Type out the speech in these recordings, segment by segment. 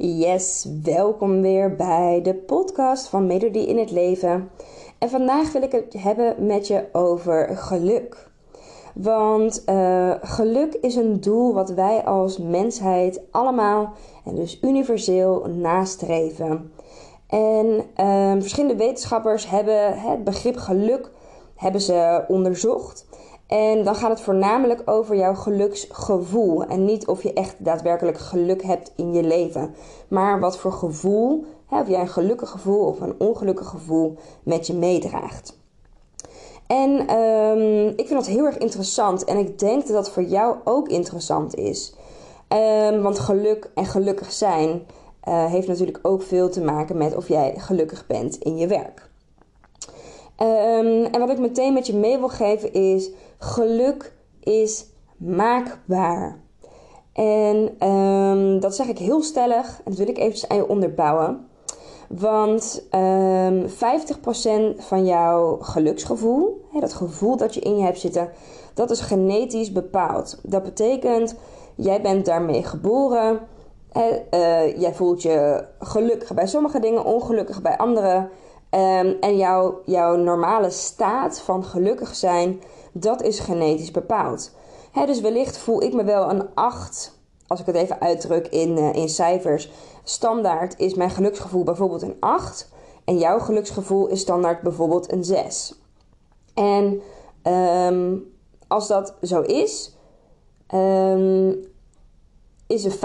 Yes, welkom weer bij de podcast van Melodie in het Leven. En vandaag wil ik het hebben met je over geluk. Want uh, geluk is een doel wat wij als mensheid allemaal en dus universeel nastreven. En uh, verschillende wetenschappers hebben het begrip geluk hebben ze onderzocht. En dan gaat het voornamelijk over jouw geluksgevoel. En niet of je echt daadwerkelijk geluk hebt in je leven. Maar wat voor gevoel, hè, of jij een gelukkig gevoel of een ongelukkig gevoel met je meedraagt. En um, ik vind dat heel erg interessant. En ik denk dat dat voor jou ook interessant is. Um, want geluk en gelukkig zijn uh, heeft natuurlijk ook veel te maken met of jij gelukkig bent in je werk. Um, en wat ik meteen met je mee wil geven is: geluk is maakbaar. En um, dat zeg ik heel stellig en dat wil ik eventjes aan je onderbouwen. Want um, 50% van jouw geluksgevoel, hè, dat gevoel dat je in je hebt zitten, dat is genetisch bepaald. Dat betekent, jij bent daarmee geboren. Hè, uh, jij voelt je gelukkig bij sommige dingen, ongelukkig bij andere. Um, en jouw normale staat van gelukkig zijn, dat is genetisch bepaald. He, dus wellicht voel ik me wel een 8, als ik het even uitdruk in, uh, in cijfers. Standaard is mijn geluksgevoel bijvoorbeeld een 8. En jouw geluksgevoel is standaard bijvoorbeeld een 6. En um, als dat zo is, um, is er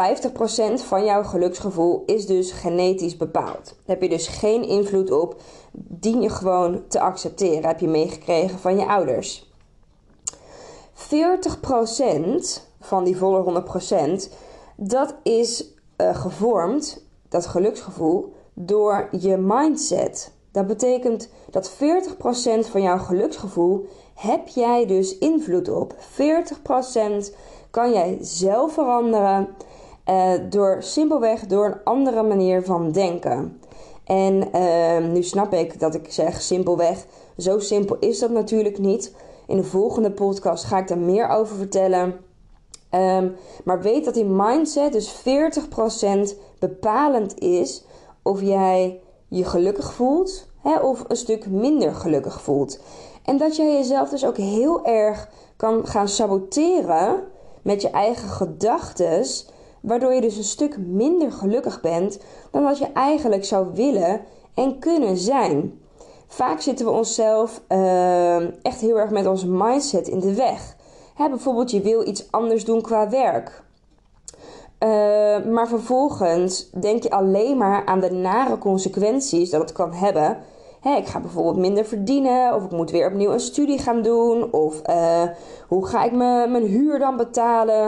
50% van jouw geluksgevoel is dus genetisch bepaald. Daar heb je dus geen invloed op. Dien je gewoon te accepteren. Heb je meegekregen van je ouders. 40% van die volle 100%, dat is uh, gevormd, dat geluksgevoel, door je mindset. Dat betekent dat 40% van jouw geluksgevoel heb jij dus invloed op. 40% kan jij zelf veranderen uh, door simpelweg door een andere manier van denken. En uh, nu snap ik dat ik zeg simpelweg. Zo simpel is dat natuurlijk niet. In de volgende podcast ga ik daar meer over vertellen. Um, maar weet dat die mindset dus 40% bepalend is of jij je gelukkig voelt hè, of een stuk minder gelukkig voelt. En dat jij jezelf dus ook heel erg kan gaan saboteren met je eigen gedachten, waardoor je dus een stuk minder gelukkig bent dan wat je eigenlijk zou willen en kunnen zijn. Vaak zitten we onszelf uh, echt heel erg met onze mindset in de weg. Bijvoorbeeld, je wil iets anders doen qua werk. Uh, maar vervolgens denk je alleen maar aan de nare consequenties dat het kan hebben Hè, ik ga bijvoorbeeld minder verdienen, of ik moet weer opnieuw een studie gaan doen, of uh, hoe ga ik mijn huur dan betalen?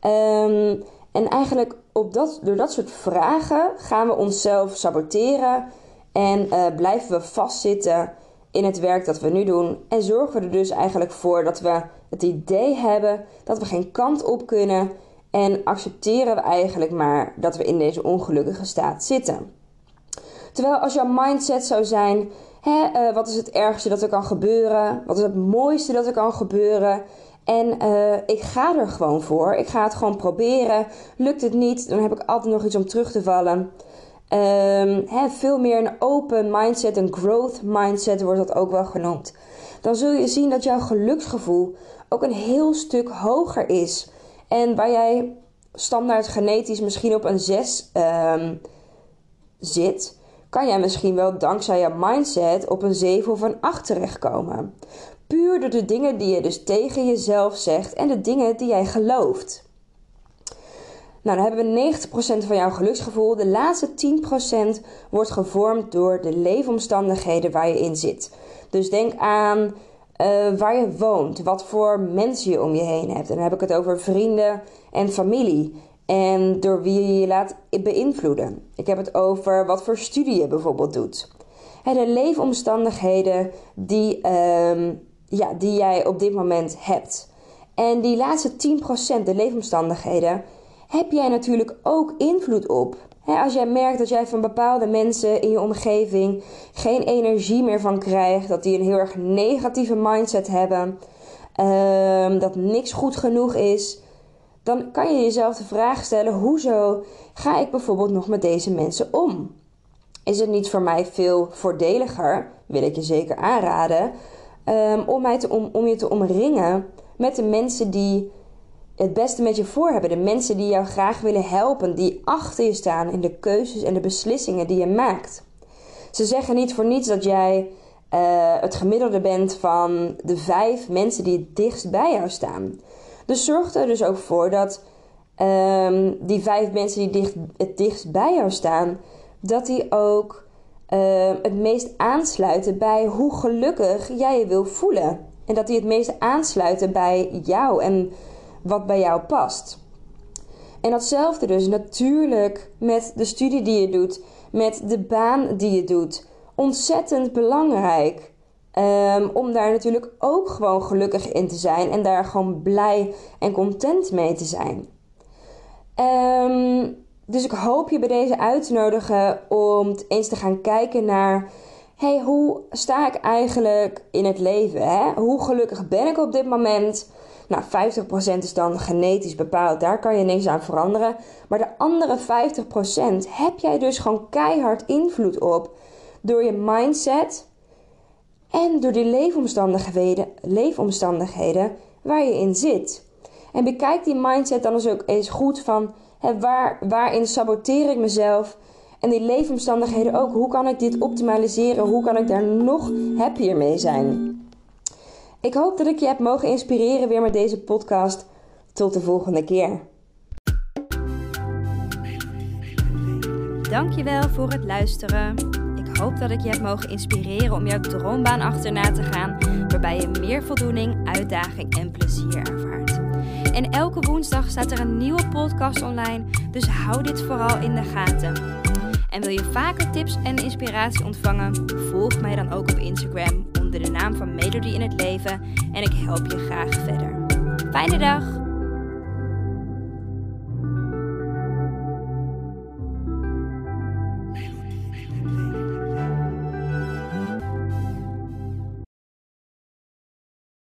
Um, en eigenlijk op dat, door dat soort vragen gaan we onszelf saboteren en uh, blijven we vastzitten in het werk dat we nu doen. En zorgen we er dus eigenlijk voor dat we het idee hebben dat we geen kant op kunnen. En accepteren we eigenlijk maar dat we in deze ongelukkige staat zitten. Terwijl als jouw mindset zou zijn: hè, uh, wat is het ergste dat er kan gebeuren? Wat is het mooiste dat er kan gebeuren? En uh, ik ga er gewoon voor. Ik ga het gewoon proberen. Lukt het niet, dan heb ik altijd nog iets om terug te vallen. Um, veel meer een open mindset, een growth mindset wordt dat ook wel genoemd. Dan zul je zien dat jouw geluksgevoel ook een heel stuk hoger is. En waar jij standaard genetisch misschien op een 6 um, zit, kan jij misschien wel dankzij je mindset op een 7 of een 8 terechtkomen. Puur door de dingen die je dus tegen jezelf zegt en de dingen die jij gelooft. Nou, dan hebben we 90% van jouw geluksgevoel. De laatste 10% wordt gevormd door de leefomstandigheden waar je in zit. Dus denk aan eh, waar je woont, wat voor mensen je om je heen hebt. En dan heb ik het over vrienden en familie. En door wie je je laat beïnvloeden. Ik heb het over wat voor studie je bijvoorbeeld doet. de leefomstandigheden die, ehm, ja, die jij op dit moment hebt. En die laatste 10%, de leefomstandigheden, heb jij natuurlijk ook invloed op. als jij merkt dat jij van bepaalde mensen in je omgeving geen energie meer van krijgt, dat die een heel erg negatieve mindset hebben, ehm, dat niks goed genoeg is, dan kan je jezelf de vraag stellen: hoezo ga ik bijvoorbeeld nog met deze mensen om? Is het niet voor mij veel voordeliger, wil ik je zeker aanraden, um, om, mij te om je te omringen met de mensen die het beste met je voor hebben. De mensen die jou graag willen helpen, die achter je staan in de keuzes en de beslissingen die je maakt. Ze zeggen niet voor niets dat jij uh, het gemiddelde bent van de vijf mensen die het dichtst bij jou staan. Dus zorg er dus ook voor dat um, die vijf mensen die dicht, het dichtst bij jou staan, dat die ook uh, het meest aansluiten bij hoe gelukkig jij je wil voelen. En dat die het meest aansluiten bij jou en wat bij jou past. En datzelfde dus natuurlijk met de studie die je doet, met de baan die je doet. Ontzettend belangrijk. Um, om daar natuurlijk ook gewoon gelukkig in te zijn en daar gewoon blij en content mee te zijn. Um, dus ik hoop je bij deze uit te nodigen om eens te gaan kijken naar hoe sta ik eigenlijk in het leven? Hè? Hoe gelukkig ben ik op dit moment? Nou, 50% is dan genetisch bepaald, daar kan je niks aan veranderen. Maar de andere 50% heb jij dus gewoon keihard invloed op door je mindset en door die leefomstandigheden, leefomstandigheden waar je in zit. En bekijk die mindset dan eens ook eens goed van hè, waar, waarin saboteer ik mezelf en die leefomstandigheden ook. Hoe kan ik dit optimaliseren? Hoe kan ik daar nog happier mee zijn? Ik hoop dat ik je heb mogen inspireren weer met deze podcast. Tot de volgende keer. Dankjewel voor het luisteren. Ik hoop dat ik je heb mogen inspireren om jouw droombaan achterna te gaan, waarbij je meer voldoening, uitdaging en plezier ervaart. En elke woensdag staat er een nieuwe podcast online, dus hou dit vooral in de gaten. En wil je vaker tips en inspiratie ontvangen? Volg mij dan ook op Instagram onder de naam van Melody in het Leven en ik help je graag verder. Fijne dag!